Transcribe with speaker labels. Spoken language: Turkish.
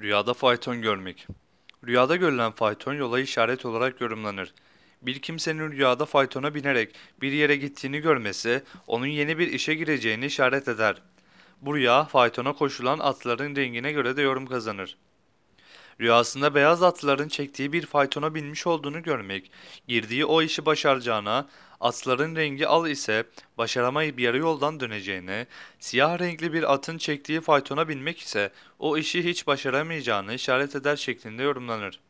Speaker 1: Rüyada fayton görmek. Rüyada görülen fayton yola işaret olarak yorumlanır. Bir kimsenin rüyada faytona binerek bir yere gittiğini görmesi, onun yeni bir işe gireceğini işaret eder. Bu rüya faytona koşulan atların rengine göre de yorum kazanır. Rüyasında beyaz atların çektiği bir faytona binmiş olduğunu görmek, girdiği o işi başaracağına, atların rengi al ise başaramayıp yarı yoldan döneceğine, siyah renkli bir atın çektiği faytona binmek ise o işi hiç başaramayacağını işaret eder şeklinde yorumlanır.